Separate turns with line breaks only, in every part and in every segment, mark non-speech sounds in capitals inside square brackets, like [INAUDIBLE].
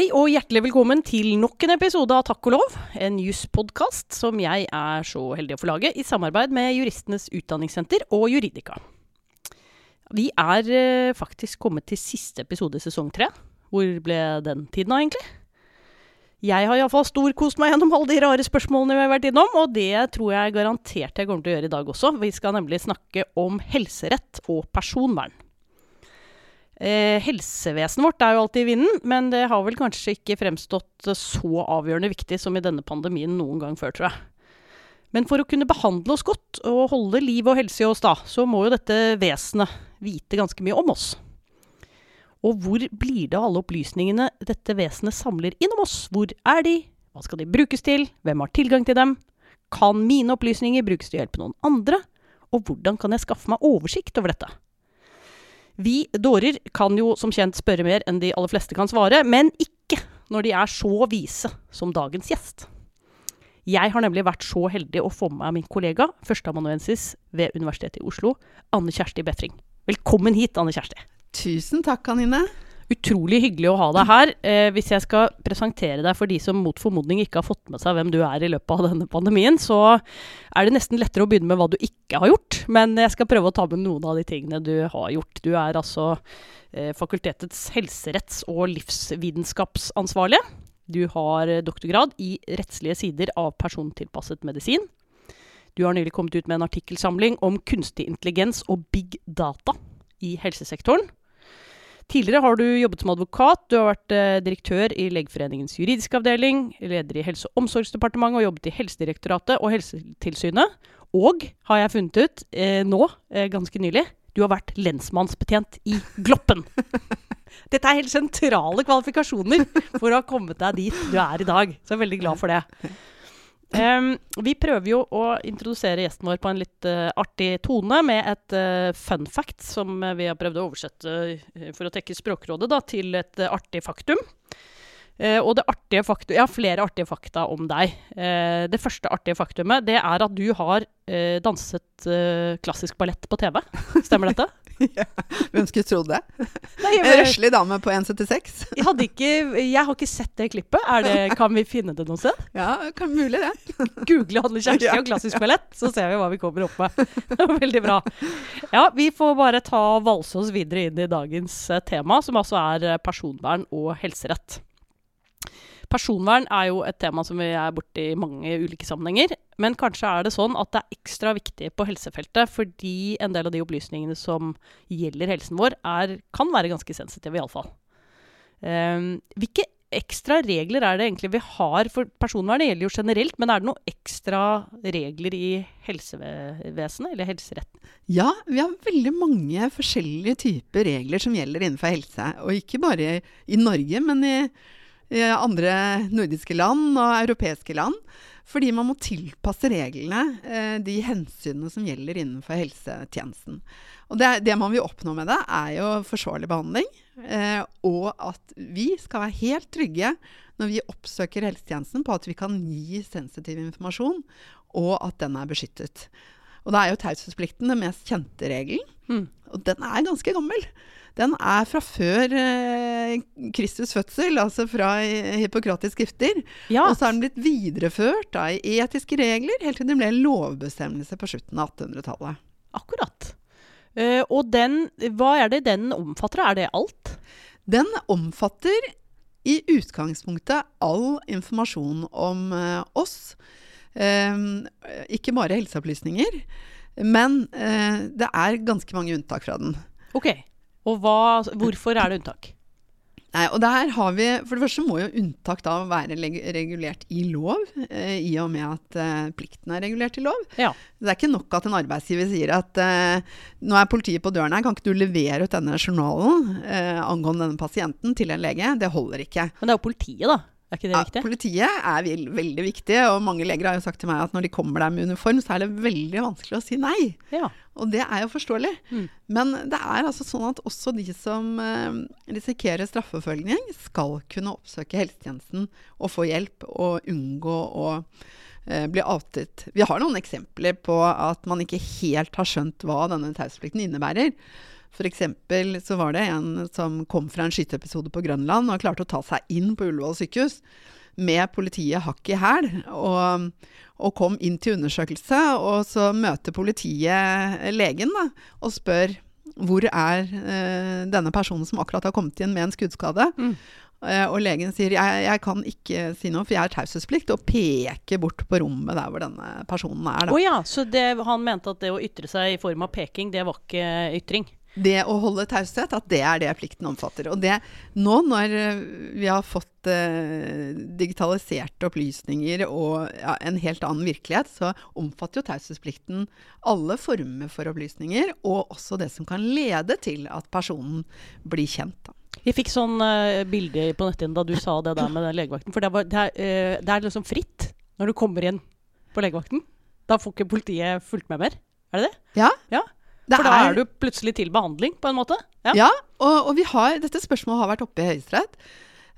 Hei og hjertelig velkommen til nok en episode av Takk og lov, en jusspodkast som jeg er så heldig å få lage i samarbeid med Juristenes Utdanningssenter og Juridika. Vi er eh, faktisk kommet til siste episode i sesong tre. Hvor ble den tiden av, egentlig? Jeg har iallfall storkost meg gjennom alle de rare spørsmålene vi har vært innom, og det tror jeg garantert jeg kommer til å gjøre i dag også. Vi skal nemlig snakke om helserett og personvern. Eh, helsevesenet vårt er jo alltid i vinden, men det har vel kanskje ikke fremstått så avgjørende viktig som i denne pandemien noen gang før, tror jeg. Men for å kunne behandle oss godt og holde liv og helse i oss da, så må jo dette vesenet vite ganske mye om oss. Og hvor blir det av alle opplysningene dette vesenet samler inn om oss? Hvor er de? Hva skal de brukes til? Hvem har tilgang til dem? Kan mine opplysninger brukes til å hjelpe noen andre? Og hvordan kan jeg skaffe meg oversikt over dette? Vi dårer kan jo som kjent spørre mer enn de aller fleste kan svare, men ikke når de er så vise som dagens gjest. Jeg har nemlig vært så heldig å få med meg min kollega, førsteamanuensis ved Universitetet i Oslo, Anne Kjersti Befring. Velkommen hit, Anne Kjersti.
Tusen takk, Anine.
Utrolig hyggelig å ha deg her. Eh, hvis jeg skal presentere deg for de som mot formodning ikke har fått med seg hvem du er i løpet av denne pandemien, så er det nesten lettere å begynne med hva du ikke har gjort. Men jeg skal prøve å ta med noen av de tingene du har gjort. Du er altså eh, fakultetets helseretts- og livsvitenskapsansvarlige. Du har doktorgrad i rettslige sider av persontilpasset medisin. Du har nylig kommet ut med en artikkelsamling om kunstig intelligens og big data i helsesektoren. Tidligere har du jobbet som advokat, du har vært eh, direktør i Legeforeningens juridiske avdeling, leder i Helse- og omsorgsdepartementet og jobbet i Helsedirektoratet og Helsetilsynet. Og, har jeg funnet ut eh, nå, eh, ganske nylig, du har vært lensmannsbetjent i Gloppen. [LAUGHS] Dette er helt sentrale kvalifikasjoner for å ha kommet deg dit du er i dag. Så jeg er veldig glad for det. Um, vi prøver jo å introdusere gjesten vår på en litt uh, artig tone med et uh, fun fact som uh, vi har prøvd å oversette for å tekke Språkrådet da, til et artig faktum. og det artige faktum, Jeg har flere artige fakta om deg. det første artige faktumet det er at du har danset klassisk ballett på TV. Stemmer dette? [LAUGHS] [LAUGHS]
ja, hvem skulle trodd det? Nei, en røslig dame på 1,76.
jeg, jeg har ikke sett det klippet. Det, [LAUGHS] kan vi finne det noe sted?
Ja, kan mulig det. [LAUGHS]
Google 'handle kjæreste' og klassisk ballett, så ser vi hva vi kommer opp med. Veldig bra. Ja, vi får bare ta valse oss videre inn i dagens eh, tema, som altså er eh, personvern og helserett. Personvern er jo et tema som vi er borti i mange ulike sammenhenger. Men kanskje er det sånn at det er ekstra viktig på helsefeltet fordi en del av de opplysningene som gjelder helsen vår, er, kan være ganske sensitive, iallfall. Um, ehm, hvilke ekstra regler er det egentlig vi har for personvernet? gjelder jo generelt, men er det noen ekstra regler i helsevesenet, eller helseretten?
Ja, vi har veldig mange forskjellige typer regler som gjelder innenfor helse. Og ikke bare i Norge, men i i andre nordiske land og europeiske land. Fordi man må tilpasse reglene eh, de hensynene som gjelder innenfor helsetjenesten. Og det, det, man vil oppnå med det, er jo forsvarlig behandling. Eh, og at vi skal være helt trygge når vi oppsøker helsetjenesten på at vi kan gi sensitiv informasjon, og at den er beskyttet. Og da er jo taushetsplikten den mest kjente regelen. Mm. Og den er ganske gammel den er fra før eh, Kristus fødsel, altså fra Hippokratisk skrifter. Ja. Og så er den blitt videreført da, i etiske regler helt til den ble en lovbestemmelse på slutten av 1800-tallet.
Akkurat. Uh, og den, hva er det den omfatter? Er det alt?
Den omfatter i utgangspunktet all informasjon om uh, oss. Uh, ikke bare helseopplysninger. Men det er ganske mange unntak fra den.
Ok. Og hva, hvorfor er det unntak?
Nei, og der har vi, For det første må jo unntak da være regulert i lov, eh, i og med at eh, plikten er regulert i lov. Ja. Det er ikke nok at en arbeidsgiver sier at eh, nå er politiet på døren her, kan ikke du levere ut denne journalen eh, angående denne pasienten til en lege? Det holder ikke.
Men det er jo politiet, da. Er ikke det viktig?
Ja, politiet er veldig viktig, og mange leger har jo sagt til meg at når de kommer der med uniform, så er det veldig vanskelig å si nei. Ja. Og det er jo forståelig. Mm. Men det er altså sånn at også de som eh, risikerer straffeforfølgning, skal kunne oppsøke helsetjenesten og få hjelp, og unngå å eh, bli outet. Vi har noen eksempler på at man ikke helt har skjønt hva denne taushetsplikten innebærer. F.eks. så var det en som kom fra en skyteepisode på Grønland og klarte å ta seg inn på Ullevål sykehus med politiet hakk i hæl, og, og, kom inn til undersøkelse. Og så møter politiet legen da, og spør hvor er eh, denne personen som akkurat har kommet inn med en skuddskade. Mm. Eh, og legen sier jeg, jeg, kan ikke si noe, for jeg har taushetsplikt, og peker bort på rommet der hvor denne personen er.
Å oh ja, så det, han mente at det å ytre seg i form av peking, det var ikke ytring?
Det å holde taushet, at det er det plikten omfatter. Og det, nå når eh, vi har fått eh, digitaliserte opplysninger og ja, en helt annen virkelighet, så omfatter jo taushetsplikten alle former for opplysninger, og også det som kan lede til at personen blir kjent. Da.
Vi fikk sånn uh, bilde på netthinnen da du sa det der med den legevakten. For det, var, det, er, uh, det er liksom fritt når du kommer inn på legevakten. Da får ikke politiet fulgt med mer. Er det det?
Ja.
ja. For da er, du plutselig til behandling, på en måte?
Ja, ja og, og har, dette spørsmålet har vært oppe i Høyesterett.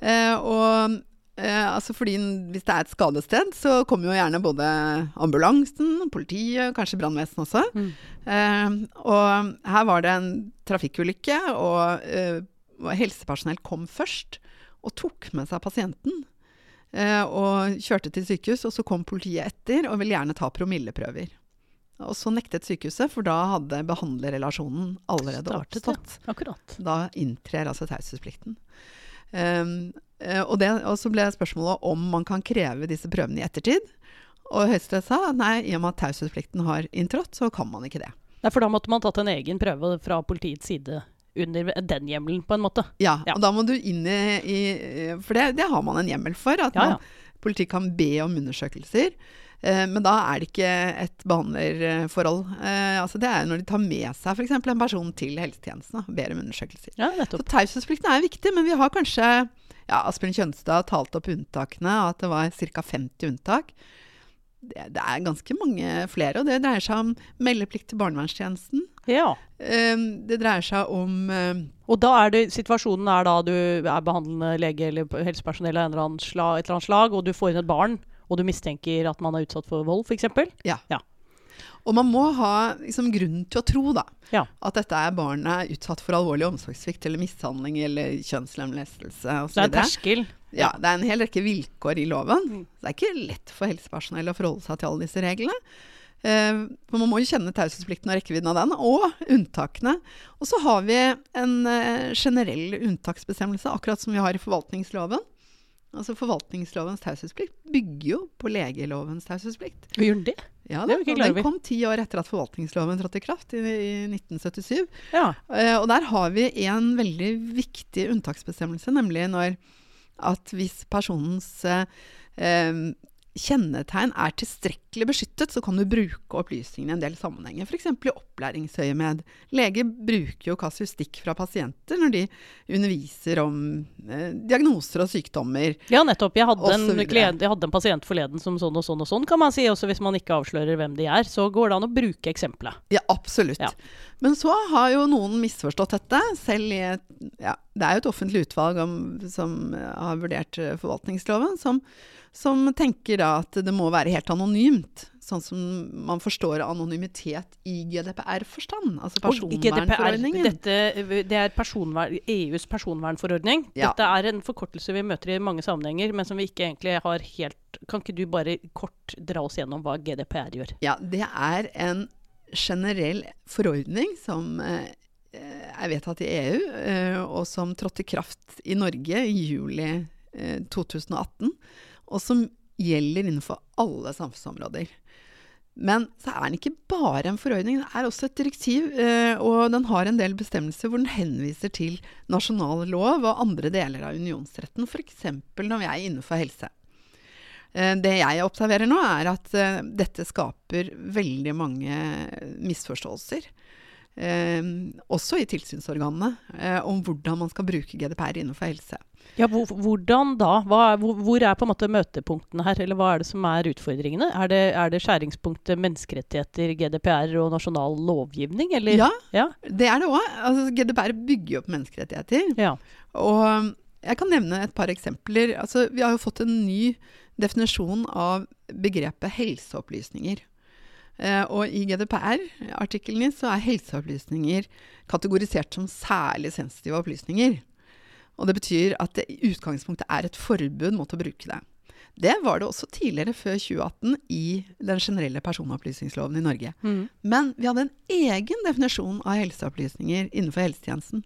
Eh, og eh, altså fordi hvis det er et skadested, så kommer jo gjerne både ambulansen, politiet, kanskje brannvesenet også. Mm. Eh, og her var det en trafikkulykke, og, eh, og helsepersonell kom først og tok med seg pasienten. Eh, og kjørte til sykehus, og så kom politiet etter og ville gjerne ta promilleprøver. Og så nektet sykehuset, for da hadde behandlerrelasjonen allerede Startet, oppstått.
Ja. Akkurat.
Da inntrer altså taushetsplikten. Um, og, det, og, så ble spørsmålet om man kan kreve disse prøvene i ettertid. Og Høyesterett sa nei, i og med at taushetsplikten har inntrådt, så kan man ikke det.
Nei, For da måtte man tatt en egen prøve fra politiets side under den hjemmelen, på en måte?
Ja, ja. og da må du inn i, i For det, det, har man en hjemmel for. At ja, man, politiet kan be om undersøkelser. Eh, men da er det ikke et behandlerforhold. Eh, altså det er når de tar med seg f.eks. en person til helsetjenesten og ber om undersøkelser.
Ja,
så taushetsplikten er viktig, men vi har kanskje ja, Asbjørn Kjønstad talte opp unntakene, og at det var ca. 50 unntak. Det, det, er ganske mange flere, og det dreier seg om meldeplikt til barnevernstjenesten.
Ja.
Um, det dreier seg om
Og da er det, situasjonen er da du er behandlende lege eller helsepersonell av et eller annet slag, og du får inn et barn og du mistenker at man er utsatt for vold, f.eks.
Ja. ja. Og man må ha liksom, grunn til å tro da,
ja.
at dette er barnet utsatt for alvorlig omsorgssvikt eller mishandling eller kjønnslemlestelse osv.
Det er en terskel.
Ja, det er en hel rekke vilkår i loven. Mm. Det er ikke lett for helsepersonell å forholde seg til alle disse reglene. Uh, for man må jo kjenne taushetsplikten og rekkevidden av den, og unntakene. Og så har vi en uh, generell unntaksbestemmelse, akkurat som vi har i forvaltningsloven. Altså Forvaltningslovens taushetsplikt bygger jo på legelovens taushetsplikt.
Gjør den det?
Ja, da, det Den kom ti år etter at forvaltningsloven trådte i kraft, i, i 1977.
Ja.
Uh, og der har vi en veldig viktig unntaksbestemmelse, nemlig når at hvis personens uh, kjennetegn er tilstrekkelig beskyttet, så kan du bruke opplysningene i en del sammenhenger. F.eks. i opplæringsøyemed. Leger bruker jo kasustikk fra pasienter når de underviser om eh, diagnoser og sykdommer.
Ja, nettopp. Jeg hadde, en, jeg hadde en pasient forleden som sånn og sånn og sånn, kan man si. Også hvis man ikke avslører hvem de er, så går det an å bruke eksempelet.
Ja, absolutt. Ja. Men så har jo noen misforstått dette. Selv i et, ja, Det er jo et offentlig utvalg om, som har vurdert eh, forvaltningsloven, som som tenker da at det må være helt anonymt. Sånn som man forstår anonymitet i GDPR-forstand. Altså personvernforordningen.
GDPR, det er personvern, EUs personvernforordning. Ja. Dette er en forkortelse vi møter i mange sammenhenger, men som vi ikke egentlig har helt Kan ikke du bare kort dra oss gjennom hva GDPR gjør?
Ja, det er en generell forordning som eh, er vedtatt i EU, eh, og som trådte i kraft i Norge i juli 2018 og som gjelder innenfor alle samfunnsområder. Men så er den ikke bare en forordning, det er også et direktiv. Eh, og den har en del bestemmelser hvor den henviser til nasjonal lov og andre deler av unionsretten, f.eks. når vi er innenfor helse. Eh, det jeg observerer nå, er at eh, dette skaper veldig mange misforståelser. Også i tilsynsorganene, om hvordan man skal bruke GDPR innenfor helse.
Ja, Hvordan da? Er, hvor er på en måte møtepunktene her, eller hva er det som er utfordringene? Er det, er det skjæringspunktet menneskerettigheter, GDPR og nasjonal lovgivning, eller?
Ja, ja. det er det òg. Altså, GDPR bygger jo opp menneskerettigheter.
Ja.
Og um, jeg kan nevne et par eksempler. Altså, vi har jo fått en ny definisjon av begrepet helseopplysninger. Eh, og i GDPR-artiklene så er helseopplysninger kategorisert som særlig sensitive opplysninger. Og det betyr at det i utgangspunktet er et forbud mot å bruke det. Det var det også tidligere, før 2018, i den generelle personopplysningsloven i Norge.
Mm.
Men vi hadde en egen definisjon av helseopplysninger innenfor helsetjenesten.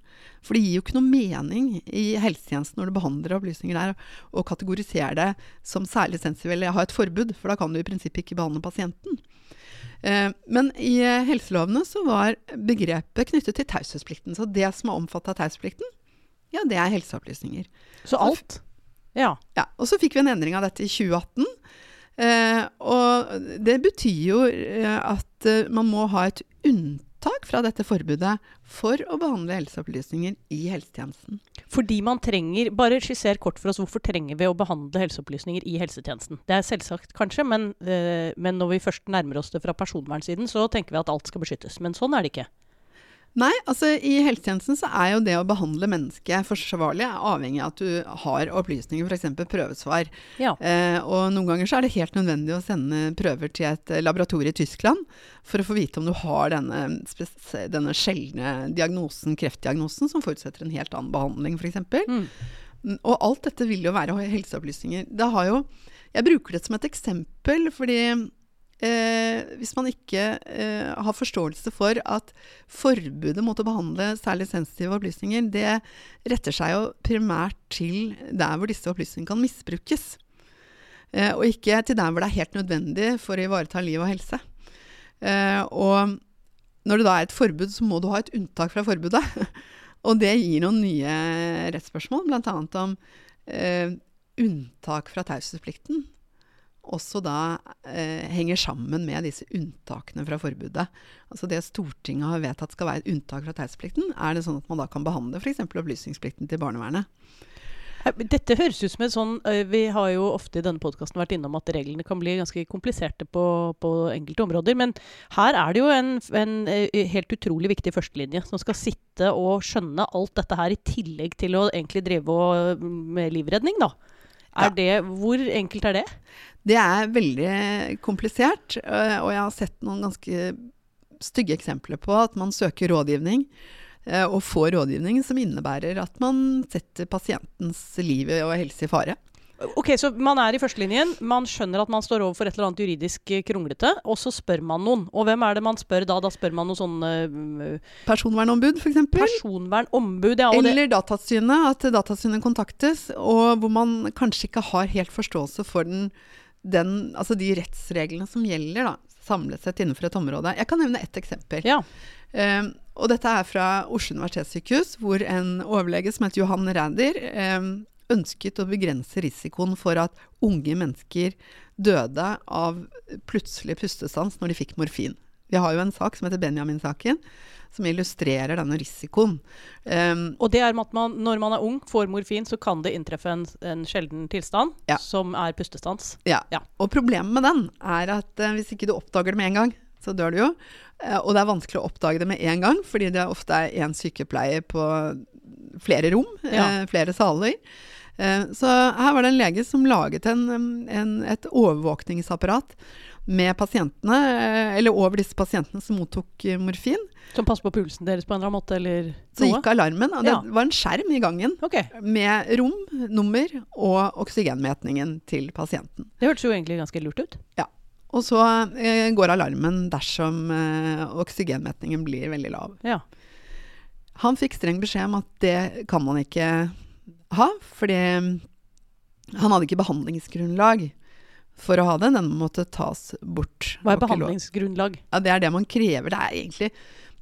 For det gir jo ikke noe mening i helsetjenesten når du behandler opplysninger der, og kategorisere det som særlig sensitive eller ha et forbud, for da kan du i prinsippet ikke behandle pasienten. Eh, men i helselovene så var begrepet knyttet til taushetsplikten. Så det som er omfattet av taushetsplikten, ja, det er helseopplysninger.
Så alt? Ja.
Ja, og så fikk vi en endring av dette i 2018. Eh, og det betyr jo eh, at eh, man må ha et unntak fra dette forbudet for å behandle helseopplysninger i helsetjenesten.
Fordi man trenger Bare skisser kort for oss hvorfor trenger vi å behandle helseopplysninger i helsetjenesten. Det er selvsagt kanskje, men, eh, men når vi først nærmer oss det fra personvernsiden, så tenker vi at alt skal beskyttes. Men sånn er det ikke.
Nei, altså i helsetjenesten så er jo det å behandle mennesket forsvarlig avhengig av at du har opplysninger, f.eks. prøvesvar.
Ja.
Eh, og noen ganger så er det helt nødvendig å sende prøver til et eh, laboratorium i Tyskland for å få vite om du har denne, denne sjeldne diagnosen, kreftdiagnosen, som forutsetter en helt annen behandling, f.eks.
Mm.
Mm, Og alt dette vil jo være helseopplysninger. Det har jo, jeg bruker det som et eksempel fordi eh, hvis man ikke eh, har forståelse for at forbudet mot å behandle særlig sensitive opplysninger, det retter seg jo primært til der hvor disse opplysningene kan misbrukes. Eh, og ikke til der hvor det er helt nødvendig for å ivareta liv og helse. Eh, og når det da er et forbud, så må du ha et unntak fra forbudet. [LAUGHS] og det gir noen nye rettsspørsmål, bl.a. om eh, unntak fra taushetsplikten også da eh, henger sammen med disse unntakene fra forbudet. Altså det Stortinget har vedtatt skal være et unntak fra taushetsplikten, er det sånn at man da kan behandle f.eks. opplysningsplikten til barnevernet.
Dette høres ut som en sånn Vi har jo ofte i denne podkasten vært innom at reglene kan bli ganske kompliserte på, på enkelte områder. Men her er det jo en, en helt utrolig viktig førstelinje som skal sitte og skjønne alt dette her, i tillegg til å egentlig drive og, med livredning, da. Er
Ja.
det, hvor enkelt er det?
Det er veldig komplisert, øh, og jeg har sett noen ganske stygge eksempler på at man søker rådgivning, øh, og får rådgivning som innebærer at man setter pasientens liv og helse i fare.
Ok, Så man er i førstelinjen, man skjønner at man står overfor et eller annet juridisk kronglete, og så spør man noen. Og hvem er det man spør da? Da spør man noen sånne uh,
Personvernombud, f.eks.
personvernombud. Ja, og det,
Eller Datatilsynet, at Datatilsynet kontaktes, og hvor man kanskje ikke har helt forståelse for den, den, altså de rettsreglene som gjelder, da, samlet sett innenfor et område. Jeg kan nevne ett eksempel.
ja.
Eh, og dette er fra Oslo universitetssykehus, hvor en overlege som heter Johan Ræder eh, ønsket å begrense risikoen for at unge mennesker døde av plutselig pustestans når de fikk morfin. Vi har jo en sak som heter Benjamin-saken, som illustrerer denne risikoen. Um,
Og det er at man, når man er ung, får morfin, så kan det inntreffe en, en sjelden tilstand
Ja.
som er pustestans.
Ja.
Ja.
Og problemet med den er at uh, hvis ikke du oppdager det med en gang, så dør du jo. Eh, og det er vanskelig å oppdage det med en gang, fordi det ofte er én sykepleier på flere rom,
Ja.
eh, flere saler. Eh, så her var det en lege som laget en, en, et overvåkningsapparat med pasientene, eh, eller over disse pasientene som mottok morfin.
Som passet på pulsen deres på en eller annen måte, eller
Så gikk alarmen, og det
Ja.
var en skjerm i gangen
okay.
med rom, nummer og oksygenmetningen til pasienten.
Det hørtes jo egentlig ganske lurt ut. Ja.
Og så eh, går alarmen dersom eh, oksygenmetningen blir veldig lav.
Ja.
Han fikk streng beskjed om at det kan man ikke ha, fordi han hadde ikke behandlingsgrunnlag for å ha det. Den måtte tas bort.
Hva er behandlingsgrunnlag?
Ja, det er det man krever. Det er egentlig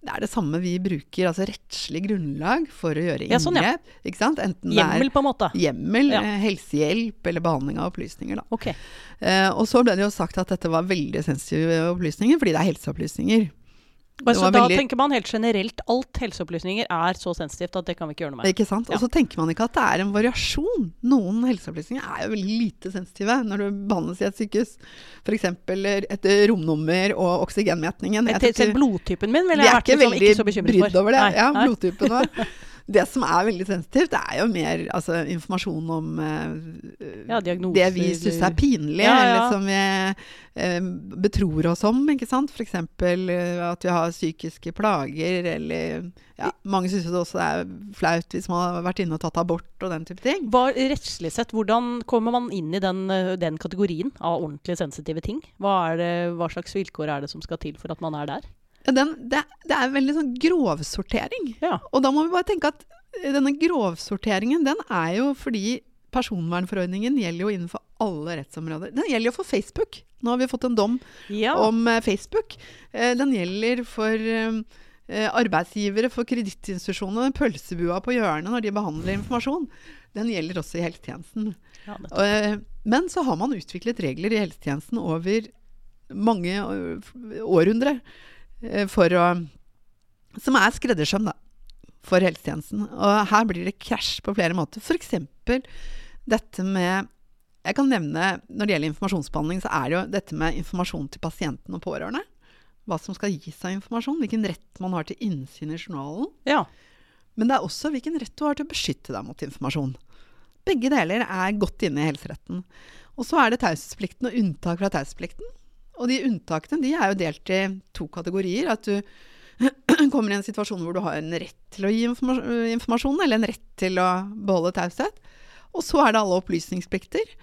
det, er det samme vi bruker, altså rettslig grunnlag for å gjøre
Ja, sånn, ja.
Ikke sant? Enten
Hjemmel, på en måte.
hjemmel,
Ja.
eh, helsehjelp eller behandling av opplysninger. Da.
Okay.
Eh, og så ble det jo sagt at dette var veldig sensitive opplysninger, fordi det er helseopplysninger.
Og
Det
så
var
da
veldig-
tenker man helt generelt alt helseopplysninger er så sensitivt at det kan vi ikke gjøre noe med.
Ikke sant? Og så tenker man ikke at det er en variasjon. Noen helseopplysninger er jo veldig lite sensitive når du behandles i et sykehus. F.eks. et romnummer og oksygenmetningen. Jeg ikke-
blodtypen min ville jeg
er
vært
ikke
liksom
veldig
ikke så bekymret for.
brydd over det.
Nei,
ja, blodtypen. [LAUGHS] Det som er veldig sensitivt, det er jo mer altså, informasjon om uh,
Ja, diagnoser.
det vi syns er pinlig,
Ja, ja.
eller som vi uh, betror oss om. ikke sant? F.eks. Uh, at vi har psykiske plager, eller ja, Mange syns det også er flaut hvis man har vært inne og tatt abort og den type ting.
Hva, rettslig sett, hvordan kommer man inn i den, eh, den kategorien av ordentlig sensitive ting? Hva, det, hva slags vilkår er det som skal til for at man er der?
Den, det, det er veldig sånn grovsortering.
Ja.
Og da må vi bare tenke at eh, denne grovsorteringen, den er jo fordi personvernforordningen gjelder jo innenfor alle rettsområder. Den gjelder jo for Facebook. Nå har vi fått en dom
ja.
om eh, Facebook. Eh, Den gjelder for arbeidsgivere, for kredittinstitusjonene, pølsebua på hjørnet når de behandler informasjon. Den gjelder også i helsetjenesten.
ja,
Men så har man utviklet regler i helsetjenesten over mange århundrer for å Som er skreddersøm, da. For helsetjenesten. Og her blir det krasj på flere måter. F.eks. dette med Jeg kan nevne når det gjelder informasjonsbehandling, så er det jo dette med informasjon til pasienten og pårørende. Hva som skal gis av informasjon. Hvilken rett man har til innsyn i journalen.
ja.
Men det er også hvilken rett du har til å beskytte deg mot informasjon. Begge deler er godt inne i helseretten. Og så er det taushetsplikten og unntak fra taushetsplikten. Og de unntakene de er jo delt i to kategorier. At du [CLEARS THROAT] kommer i en situasjon hvor du har en rett til å gi informasjon, eller en rett til å beholde taushet. Og så er det alle opplysningsplikter.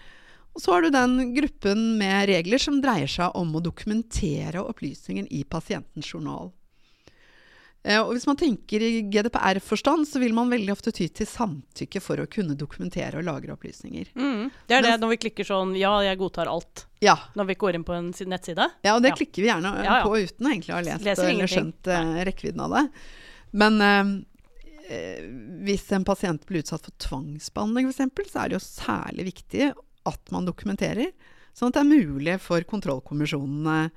Og så har du den gruppen med regler som dreier seg om å dokumentere opplysningen i pasientens journal. Eh, Og hvis man tenker i GDPR-forstand, så vil man veldig ofte ty til samtykke for å kunne dokumentere og lagre opplysninger.
Mm. Det er det når vi klikker sånn Ja, jeg godtar alt.
Ja,
Når vi går inn på en nettside.
ja og det
Ja.
klikker vi gjerne eh,
Ja,
på uten å egentlig ha lest eller skjønt uh, rekkevidden av det. Men eh, hvis en pasient blir utsatt for tvangsbehandling f.eks., så er det jo særlig viktig at man dokumenterer, sånn at det er mulig for kontrollkommisjonene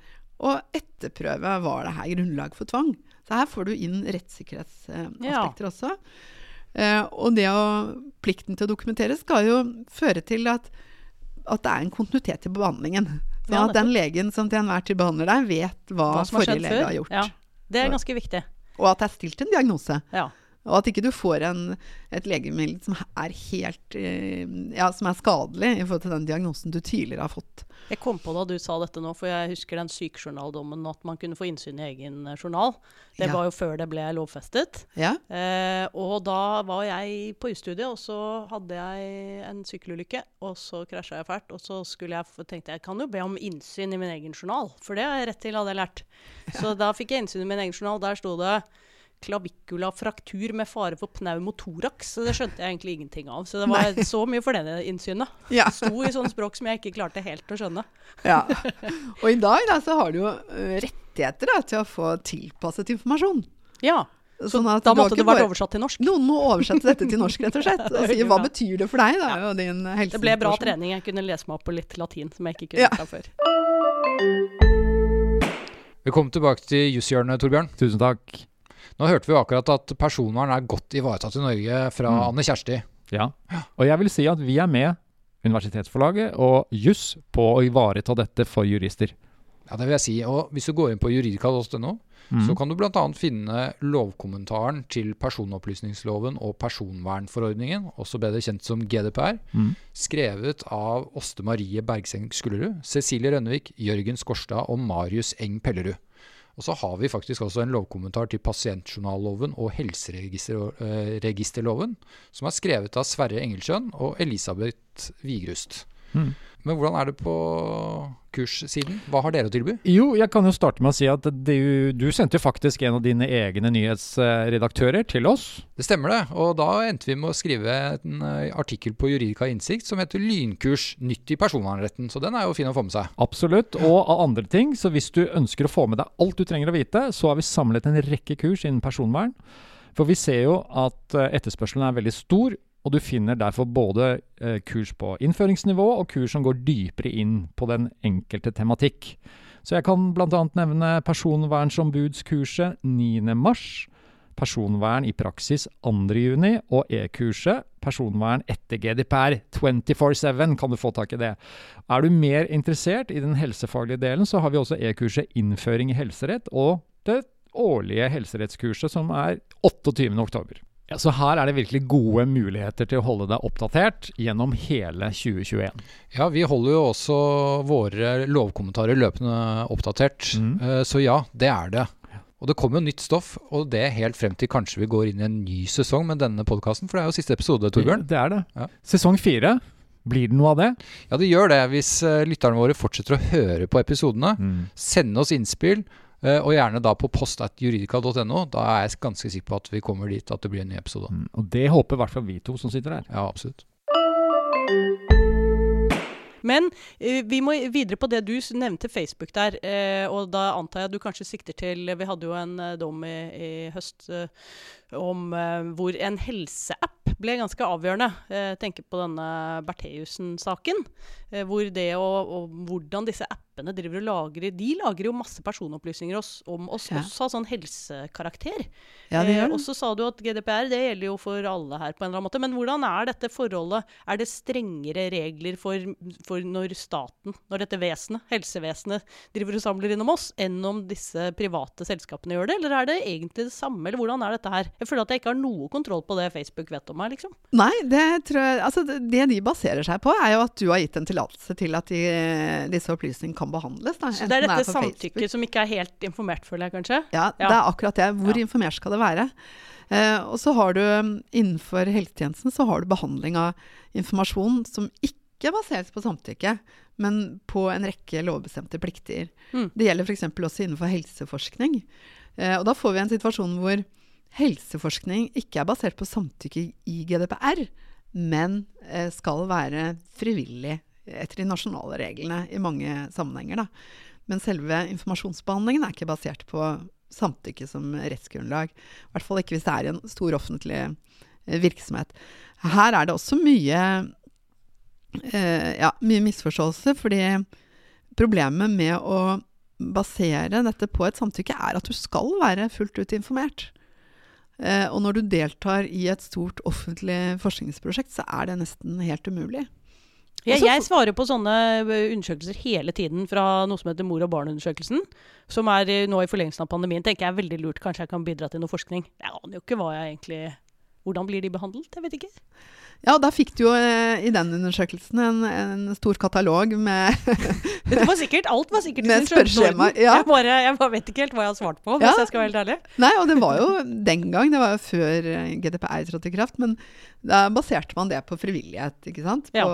å etterprøve var det her grunnlag for tvang. Så her får du inn rettssikkerhetsaspekter også. Eh, og det å, plikten til å dokumentere skal jo føre til at, at det er en kontinuitet i behandlingen. Sånn
Ja,
at den legen som til enhver tid behandler deg, vet hva,
Hva
forrige lege har gjort.
Ja. Det er ganske viktig.
Og at det er stilt en diagnose.
Ja.
Og at ikke du får en, et legemiddel som er helt eh, Ja, som er skadelig i forhold til den diagnosen du tidligere har fått.
Jeg kom på da du sa dette nå, for jeg husker den sykejournaldommen, at man kunne få innsyn i egen eh, journal. Det
Ja.
var jo før det ble lovfestet.
Ja.
Eh, og da var jeg på jusstudiet, og så hadde jeg en sykkelulykke. Og så krasja jeg fælt, og så jeg, tenkte jeg jeg kan jo be om innsyn i min egen journal. For det har jeg rett til, hadde jeg lært. Så da fikk jeg innsyn i min egen journal. Der sto det klavikula-fraktur med fare for pneumotoraks. Så det skjønte jeg egentlig ingenting av. Så det var [LAUGHS] så mye for det innsynet.
Ja.
Sto i sånn språk som jeg ikke klarte helt å skjønne.
ja. Og i dag da, så har du jo eh, rettigheter da, til å få tilpasset informasjon.
Ja,
Sånn at
da måtte det vært
bare-
oversatt til norsk.
Noen må oversette dette til norsk, rett og slett. Og [LAUGHS] si hva betyr det for deg, da, og din helse.
Det ble bra trening. Jeg kunne lese meg opp på litt latin, som jeg ikke kunne
Ja.
fra før.
Velkommen tilbake til Jusshjørnet, Torbjørn.
Tusen takk.
Nå hørte vi akkurat at personvern er godt ivaretatt i Norge fra
Mm.
Anne Kjersti.
Ja. Og jeg vil si at vi er med, Universitetsforlaget og juss, på å ivareta dette for jurister.
Ja, det vil jeg si. Og hvis du går inn på juridika.no,
Mm.
så kan du bl.a. finne lovkommentaren til personopplysningsloven og personvernforordningen, også bedre kjent som GDPR,
Mm.
skrevet av Åste Marie Bergseng Skullerud, Cecilie Rønnevik, Jørgen Skorstad og Marius Eng Pellerud. Og så har vi faktisk også en lovkommentar til pasientjournalloven og helseregisterloven, som er skrevet av Sverre Engelsjøen og Elisabeth Vigrust.
Mm.
Men hvordan er det på kurssiden? Hva har dere å tilby?
Jo, jeg kan jo starte med å si at du, du sendte faktisk en av dine egne nyhetsredaktører til oss.
Det stemmer det, og da endte vi med å skrive en eh, artikkel på Juridika Innsikt som heter 'Lynkurs nytt i personvernretten', så den er jo fin å få med seg.
Absolutt. Og av andre ting. Så hvis du ønsker å få med deg alt du trenger å vite, så har vi samlet en rekke kurs innen personvern. For vi ser jo at eh, etterspørselen er veldig stor, og du finner derfor både eh, kurs på innføringsnivå og kurs som går dypere inn på den enkelte tematikk. Så jeg kan bl.a. nevne personvernsombudskurset 9. mars, personvern i praksis 2. juni og e-kurset personvern etter GDPR 24-7 kan du få tak i det. Er du mer interessert i den helsefaglige delen, så har vi også e-kurset innføring i helserett og det årlige helserettskurset som er 28. Ja, så her er det virkelig gode muligheter til å holde deg oppdatert gjennom hele 2021.
Ja, vi holder jo også våre lovkommentarer løpende oppdatert.
Mm.
Eh, Så ja, det er det. Og det kommer jo nytt stoff, og det helt frem til kanskje vi går inn i en ny sesong med denne podkasten, for det er jo siste episode, Torbjørn.
Det er det.
Ja.
Sesong fire, blir det noe av det?
Ja, det gjør det hvis eh, lytterne våre fortsetter å høre på episodene. Sende oss innspill, og gjerne da på post.juridika.no. Da er jeg ganske sikker på at vi kommer dit at det blir en ny episode.
Mm. Og det håper i hvert fall vi to som sitter her.
Ja, absolutt.
Men eh, vi må videre på det du nevnte Facebook der. eh, og da antar jeg at du kanskje sikter til Vi hadde jo en eh, dom i, i høst eh, om eh, hvor en helseapp ble ganske avgjørende. Eh, Jeg tenker på denne Bertheussen-saken. eh, hvor det og, og hvordan disse appene driver og lagrer De lagrer jo masse personopplysninger oss, om oss,
Ja.
også av sånn helsekarakter.
Ja, det
Eh,
gjør
og så sa du at GDPR det gjelder jo for alle her på en eller annen måte. Men hvordan er dette forholdet? Er det strengere regler for, for når staten, når dette vesenet, helsevesenet, driver og samler innom oss, enn om disse private selskapene gjør det? Eller er det egentlig det samme, eller hvordan er dette her? Jeg føler at jeg ikke har noe kontroll på det Facebook vet om meg, liksom.
Nei, det tror jeg Altså, det de baserer seg på, er jo at du har gitt en tillatelse til at de, disse opplysningene kan behandles. Da.
Så det er dette samtykket som ikke er helt informert, føler jeg kanskje?
Ja,
Ja.
det er akkurat det. Hvor
Ja.
informert skal det være? Eh, og så har du um, innenfor helsetjenesten så har du behandling av informasjon som ikke baseres på samtykke, men på en rekke lovbestemte plikter.
Mm.
Det gjelder f.eks. også innenfor helseforskning. Eh, og da får vi en situasjon hvor helseforskning ikke er basert på samtykke i GDPR, men eh, skal være frivillig etter de nasjonale reglene i mange sammenhenger. Da. Men selve informasjonsbehandlingen er ikke basert på samtykke som rettsgrunnlag. I hvert fall ikke hvis det er en stor offentlig eh, virksomhet. Her er det også mye, eh, ja, mye misforståelse, fordi problemet med å basere dette på et samtykke er at du skal være fullt ut informert. Eh, og når du deltar i et stort offentlig forskningsprosjekt, så er det nesten helt umulig.
Jeg, jeg svarer på sånne eh, undersøkelser hele tiden fra noe som heter mor og barn-undersøkelsen. Som er eh, nå i forlengelsen av pandemien. tenker jeg er veldig lurt. Kanskje jeg kan bidra til noe forskning. Jeg aner jo ikke hva jeg egentlig Hvordan blir de behandlet? Jeg vet ikke.
Ja, da fikk du jo eh, i den undersøkelsen en, en stor katalog med [LAUGHS]
Det var sikkert, Alt var sikkert
Med spørreskjema, ja.
Jeg, bare, jeg bare vet ikke helt hva jeg har svart på, hvis
Ja.
jeg skal være helt ærlig.
Nei, og det var jo den gang, det var jo før eh, GDPR trådte i kraft, men da baserte man det på frivillighet, ikke sant? På,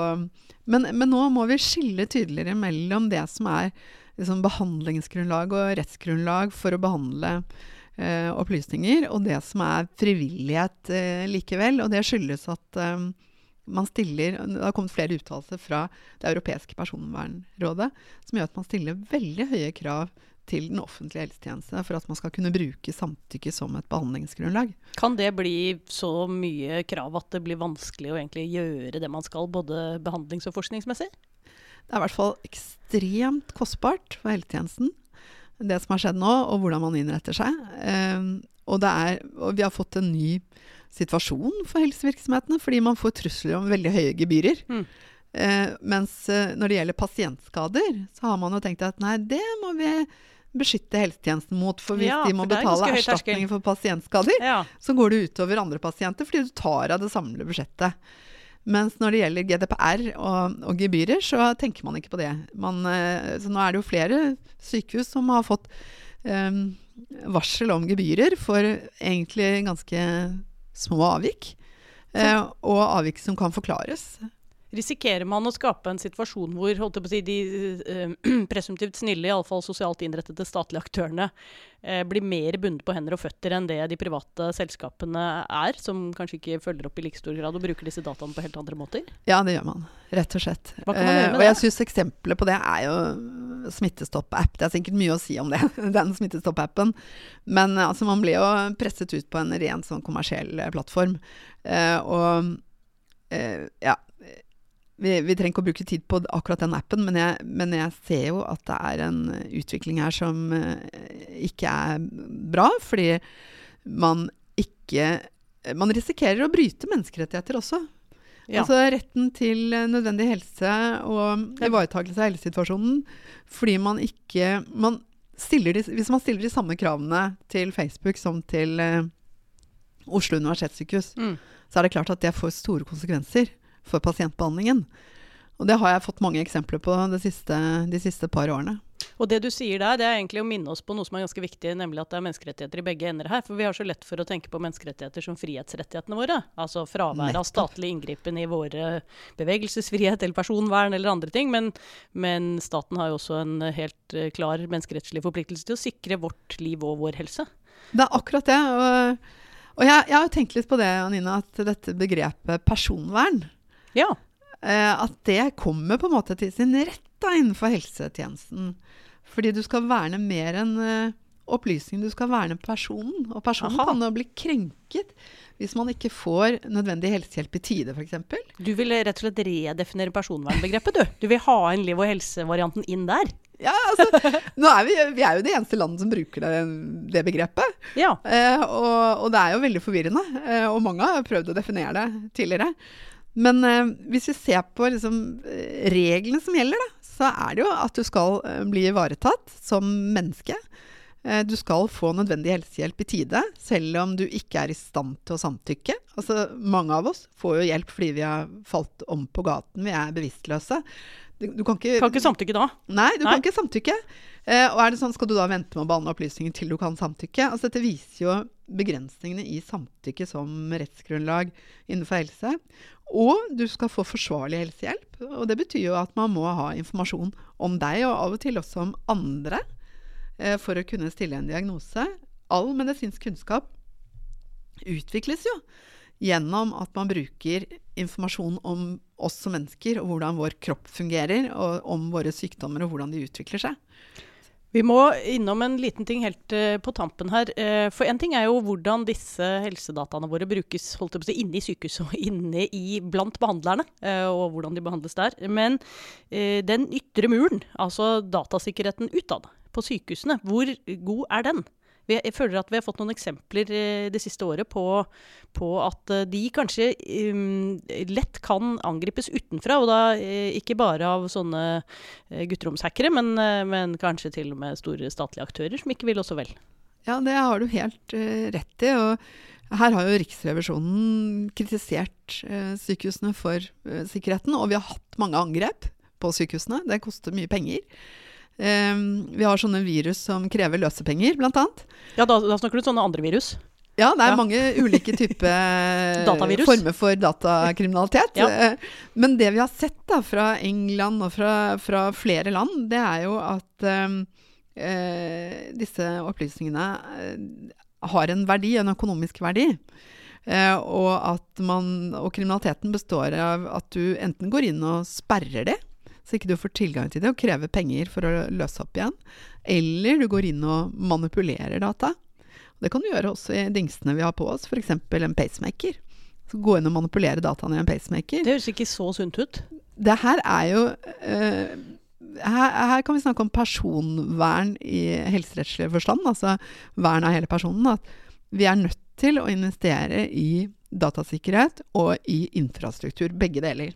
men, men nå må vi skille tydeligere mellom det som er liksom, behandlingsgrunnlag og rettsgrunnlag for å behandle eh, opplysninger, og det som er frivillighet eh, likevel. Og det skyldes at eh, man stiller Det har kommet flere uttalelser fra Det europeiske personvernrådet som gjør at man stiller veldig høye krav til den offentlige helsetjeneste for at man skal kunne bruke samtykke som et behandlingsgrunnlag.
Kan det bli så mye krav at det blir vanskelig å egentlig gjøre det man skal, både behandlings- og forskningsmessig?
Det er i hvert fall ekstremt kostbart for helsetjenesten, det som har skjedd nå, og hvordan man innretter seg. Eh, og, det er, og vi har fått en ny situasjon for helsevirksomhetene, fordi man får trusler om veldig høye gebyrer.
Mm.
Eh, mens eh, når det gjelder pasientskader, så har man jo tenkt at nei, det må vi beskytte helsetjenesten mot. For hvis
Ja,
de må betale erstatning for pasientskader,
Ja.
så går det utover andre pasienter fordi du tar av det samlede budsjettet. Mens når det gjelder GDPR og, og gebyrer, så tenker man ikke på det. Man, eh, så nå er det jo flere sykehus som har fått um, varsel om gebyrer for egentlig ganske små avvik. Uh, og avvik som kan forklares.
Risikerer man å skape en situasjon hvor si, de eh, [CLEARS THROAT] presumptivt snille, iallfall sosialt innrettede statlige aktørene, eh, blir mer bundet på hender og føtter enn det de private selskapene er, som kanskje ikke følger opp i like stor grad og bruker disse dataene på helt andre måter?
Ja, det gjør man. Rett og slett.
Hva kan man gjøre med
og jeg syns eksempelet på det er jo Smittestopp-app. Det er sikkert mye å si om det, [LAUGHS] den Smittestopp-appen. Men eh, altså, man ble jo presset ut på en rent sånn kommersiell eh, plattform. Eh, og eh, ja vi, vi trenger ikke å bruke tid på akkurat den appen, men jeg, men jeg ser jo at det er en utvikling her som eh, ikke er bra, fordi man ikke Man risikerer å bryte menneskerettigheter også.
Ja.
Altså retten til eh, nødvendig helse og ivaretakelse av helsesituasjonen fordi man ikke man de, Hvis man stiller de samme kravene til Facebook som til, eh, Oslo universitetssykehus,
Mm.
så er det klart at det får store konsekvenser for pasientbehandlingen. Og det har jeg fått mange eksempler på det siste, de siste par årene.
Og det du sier der, det er egentlig å minne oss på noe som er ganske viktig, nemlig at det er menneskerettigheter i begge ender her. For vi har så lett for å tenke på menneskerettigheter som frihetsrettighetene våre. Altså fravær av statlig inngripen i våre bevegelsesfrihet eller personvern eller andre ting. Men, men staten har jo også en helt eh, klar menneskerettslig forpliktelse til å sikre vårt liv og vår helse.
Det er akkurat det. Og, og jeg, jeg har tenkt litt på det, Anina, at dette begrepet personvern
Ja.
eh, At det kommer på en måte til sin rett da, innenfor helsetjenesten. Fordi du skal verne mer enn eh, opplysningen, du skal verne personen. Og personen
Aha.
kan jo bli krenket hvis man ikke får nødvendig helsehjelp i tide, f.eks.
Du vil rett og slett redefinere personvernbegrepet, du. Du vil ha inn liv og helse-varianten inn der.
Ja, altså, er vi, vi er jo det eneste landet som bruker det, det begrepet.
Ja.
Eh, og, og det er jo veldig forvirrende. Eh, og mange har prøvd å definere det tidligere. Men eh, hvis vi ser på liksom, eh, reglene som gjelder, da, så er det jo at du skal eh, bli ivaretatt som menneske. Eh, du skal få nødvendig helsehjelp i tide, selv om du ikke er i stand til å samtykke. Altså, mange av oss får jo hjelp fordi vi har falt om på gaten, vi er bevisstløse. Du, kan ikke,
Kan ikke samtykke da.
Nei, du
Nei.
kan ikke samtykke. Eh, og er det sånn, skal du da vente med å behandle opplysninger til du kan samtykke? Altså, dette viser jo begrensningene i samtykke som rettsgrunnlag innenfor helse. Og du skal få forsvarlig helsehjelp. Og det betyr jo at man må ha informasjon om deg, og av og til også om andre, eh, for å kunne stille en diagnose. All medisinsk kunnskap utvikles jo gjennom at man bruker informasjon om oss som mennesker, og hvordan vår kropp fungerer, og om våre sykdommer og hvordan de utvikler seg.
Vi må innom en liten ting helt eh, på tampen her. Eh, for en ting er jo hvordan disse helsedataene våre brukes holdt på inne i sykehuset og inne i, blant behandlerne, eh, og hvordan de behandles der. Men den ytre muren, altså datasikkerheten utad på sykehusene, hvor god er den? Jeg føler at vi har fått noen eksempler eh, det siste året på, på at eh, de kanskje um, lett kan angripes utenfra. Og da ikke bare av sånne gutteromshackere, men, men kanskje til og med store statlige aktører som ikke vil også vel.
Ja, det har du helt eh, rett i. Og her har jo Riksrevisjonen kritisert eh, sykehusene for eh, sikkerheten, og vi har hatt mange angrep på sykehusene. Det koster mye penger. Eh, vi har sånne virus som krever løsepenger, annet.
Ja, da, da snakker du sånne andre virus.
Ja, det er
Ja.
mange ulike typer [LAUGHS] former for datakriminalitet.
Ja.
Eh, Men det vi har sett da fra England og fra, fra flere land, det er jo at eh, eh, disse opplysningene eh, har en verdi, en økonomisk verdi. Eh, og at man, og kriminaliteten består av at du enten går inn og sperrer det, så ikke du får tilgang til det, og krever penger for å løse opp igjen. Eller du går inn og manipulerer data. Det kan du gjøre også i dingsene vi har på oss, f.eks. en pacemaker. Så gå inn og manipulere dataene i en pacemaker.
Det høres ikke så sunt ut.
Det her er jo uh, her, her kan vi snakke om personvern i helserettslig forstand, altså vern av hele personen. At vi er nødt til å investere i datasikkerhet og i infrastruktur, begge deler.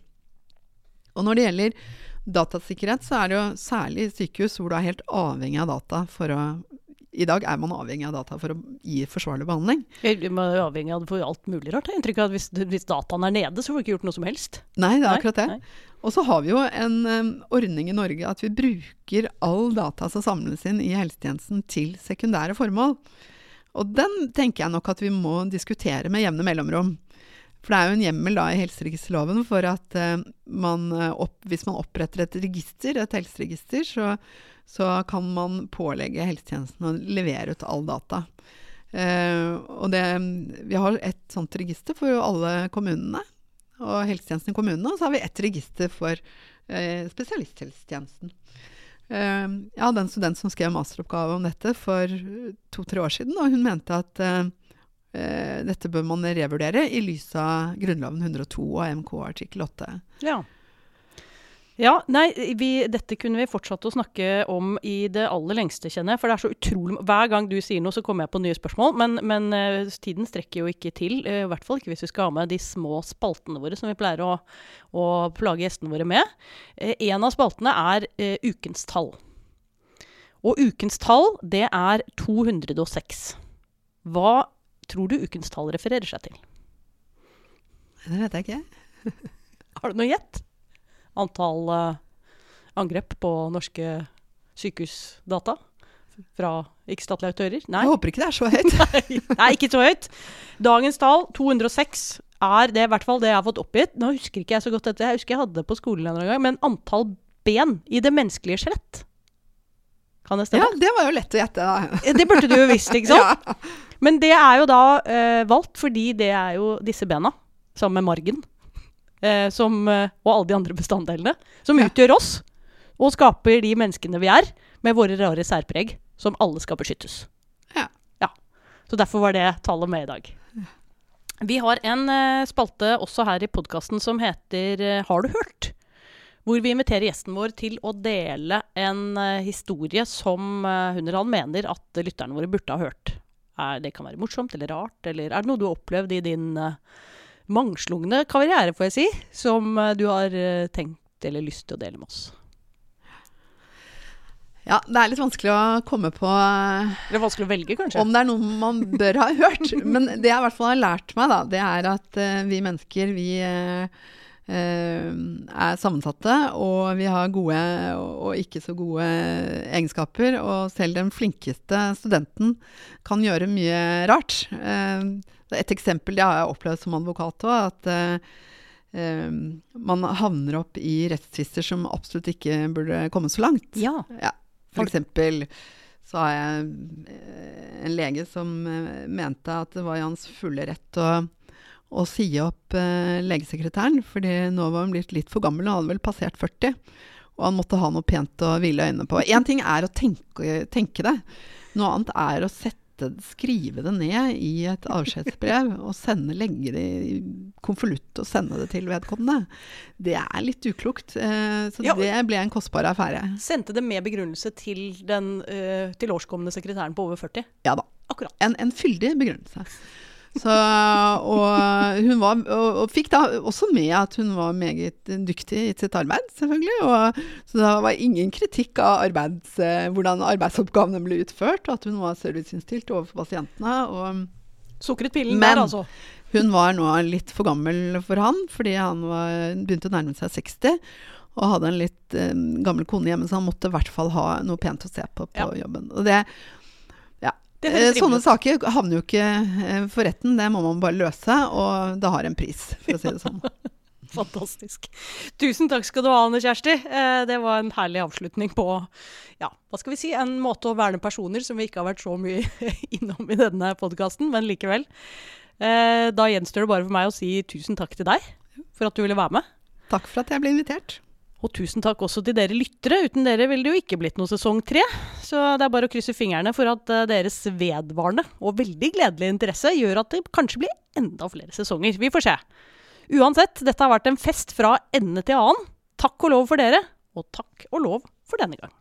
Og når det gjelder datasikkerhet, så er det jo særlig sykehus hvor du er helt avhengig av data for å I dag er man avhengig av data for å gi forsvarlig behandling.
Vi er avhengig av det for alt mulig rart. Jeg inntrykk av at hvis, hvis dataen er nede, så får vi ikke gjort noe som helst.
Nei, det er akkurat det. Og så har vi jo en um, ordning i Norge at vi bruker all data som samles inn i helsetjenesten til sekundære formål. Og den tenker jeg nok at vi må diskutere med jevne mellomrom. For det er jo en hjemmel da i helseregisterloven for at eh, man, eh, opp, hvis man oppretter et register, et helseregister, så, så kan man pålegge helsetjenesten å levere ut all data. Uh, og det, vi har et sånt register for alle kommunene og helsetjenesten i kommunene, og så har vi ett register for uh, spesialisthelsetjenesten. Uh, jeg hadde en student som skrev masteroppgave om dette for to-tre år siden, og hun mente at dette bør man revurdere i lys av Grunnloven 102 og MK artikkel 8.
Ja. Ja, nei, vi, dette kunne vi fortsatt å snakke om i det aller lengste, kjenner jeg. For det er så utrolig Hver gang du sier noe, så kommer jeg på nye spørsmål. Men, men eh, tiden strekker jo ikke til. eh, I hvert fall ikke hvis vi skal ha med de små spaltene våre som vi pleier å, å plage gjestene våre med. Eh, en av spaltene er eh, ukens tall. Og ukens tall, det er 206. Hva tror du ukens tall refererer seg til?
Det vet jeg ikke. [LAUGHS]
Har du noe gjett? Antall uh, angrep på norske sykehusdata fra ikke-statlige aktører? Nei.
Jeg håper ikke det er så høyt. [LAUGHS]
Nei, ikke så høyt. Dagens tall, 206, er det i hvert fall det jeg har fått oppgitt. Nå husker ikke jeg så godt dette, jeg husker jeg hadde det på skolen en gang, men antall ben i det menneskelige skjelett. Kan det stemme?
Ja, det var jo lett å gjette, da.
Det burde du jo visst, ikke sant? [LAUGHS]
Ja.
Men det er jo da eh, valgt fordi det er jo disse bena, sammen med margen, eh, som, eh, og alle de andre bestanddelene, som
Ja.
utgjør oss, og skaper de menneskene vi er, med våre rare særpreg, som alle skal beskyttes.
Ja.
Ja. Så derfor var det tallet med i dag. Vi har en eh, spalte også her i podkasten som heter eh, Har du hørt? Hvor vi inviterer gjesten vår til å dele en uh, historie som uh, hun eller han mener at lytterne våre burde ha hørt. Er, det kan være morsomt eller rart, eller er det noe du har opplevd i din uh, mangslungne karriere, får jeg si, som uh, du har uh, tenkt eller lyst til å dele med oss?
Ja, det er litt vanskelig å komme på
Det er vanskelig å velge, kanskje?
om det er noe man bør ha hørt. [LAUGHS] Men det jeg i hvert fall har lært meg, da, det er at vi mennesker, vi er sammensatte, og vi har gode og, ikke så gode egenskaper. Og selv den flinkeste studenten kan gjøre mye rart. Eh, et eksempel, det har jeg opplevd som advokat òg, at eh, eh, man havner opp i rettstvister som absolutt ikke burde komme så langt.
Ja.
Ja, for eksempel så har jeg eh, en lege som eh, mente at det var i hans fulle rett å, å si opp eh, legesekretæren, fordi nå var hun blitt litt for gammel, og hadde vel passert 40. Og han måtte ha noe pent å hvile øynene på. Én ting er å tenke, tenke det, noe annet er å sette, skrive det ned i et avskjedsbrev og sende, legge det i konvolutt og sende det til vedkommende. Det er litt uklokt. Eh, så
Ja.
det ble en kostbar affære.
Sendte det med begrunnelse til den uh, tilårskomne sekretæren på over 40?
Ja da.
Akkurat.
En, en fyldig begrunnelse. Så, og hun var, og, og fikk da også med at hun var meget dyktig i sitt arbeid, selvfølgelig. Og, så det var ingen kritikk av arbeids, eh, hvordan arbeidsoppgavene ble utført, og at hun var serviceinnstilt overfor pasientene. Og
Sukret pillen
Men-
der, altså.
hun var nå litt for gammel for han, fordi han var, begynte å nærme seg 60. Og hadde en litt eh, gammel kone hjemme, så han måtte i hvert fall ha noe pent å se på på
Ja.
jobben. Og det, ja.
Det
Eh,
høres
Sånne
rimelig ut.
saker havner jo ikke eh, for retten, det må man bare løse, og det har en pris, for å si det sånn. [LAUGHS]
Fantastisk. Tusen takk skal du ha, Anne Kjersti. Eh, det var en herlig avslutning på ja, hva skal vi si, en måte å verne personer som vi ikke har vært så mye [LAUGHS] innom i denne podkasten, men likevel. Eh, da gjenstår det bare for meg å si tusen takk til deg for at du ville være med.
Takk for at jeg ble invitert.
Og tusen takk også til dere lyttere. Uten dere ville det jo ikke blitt noe sesong tre. Så det er bare å krysse fingrene for at eh, deres vedvarende og veldig gledelige interesse gjør at det kanskje blir enda flere sesonger. Vi får se. Uansett, dette har vært en fest fra ende til annen. Takk og lov for dere, og takk og lov for denne gang.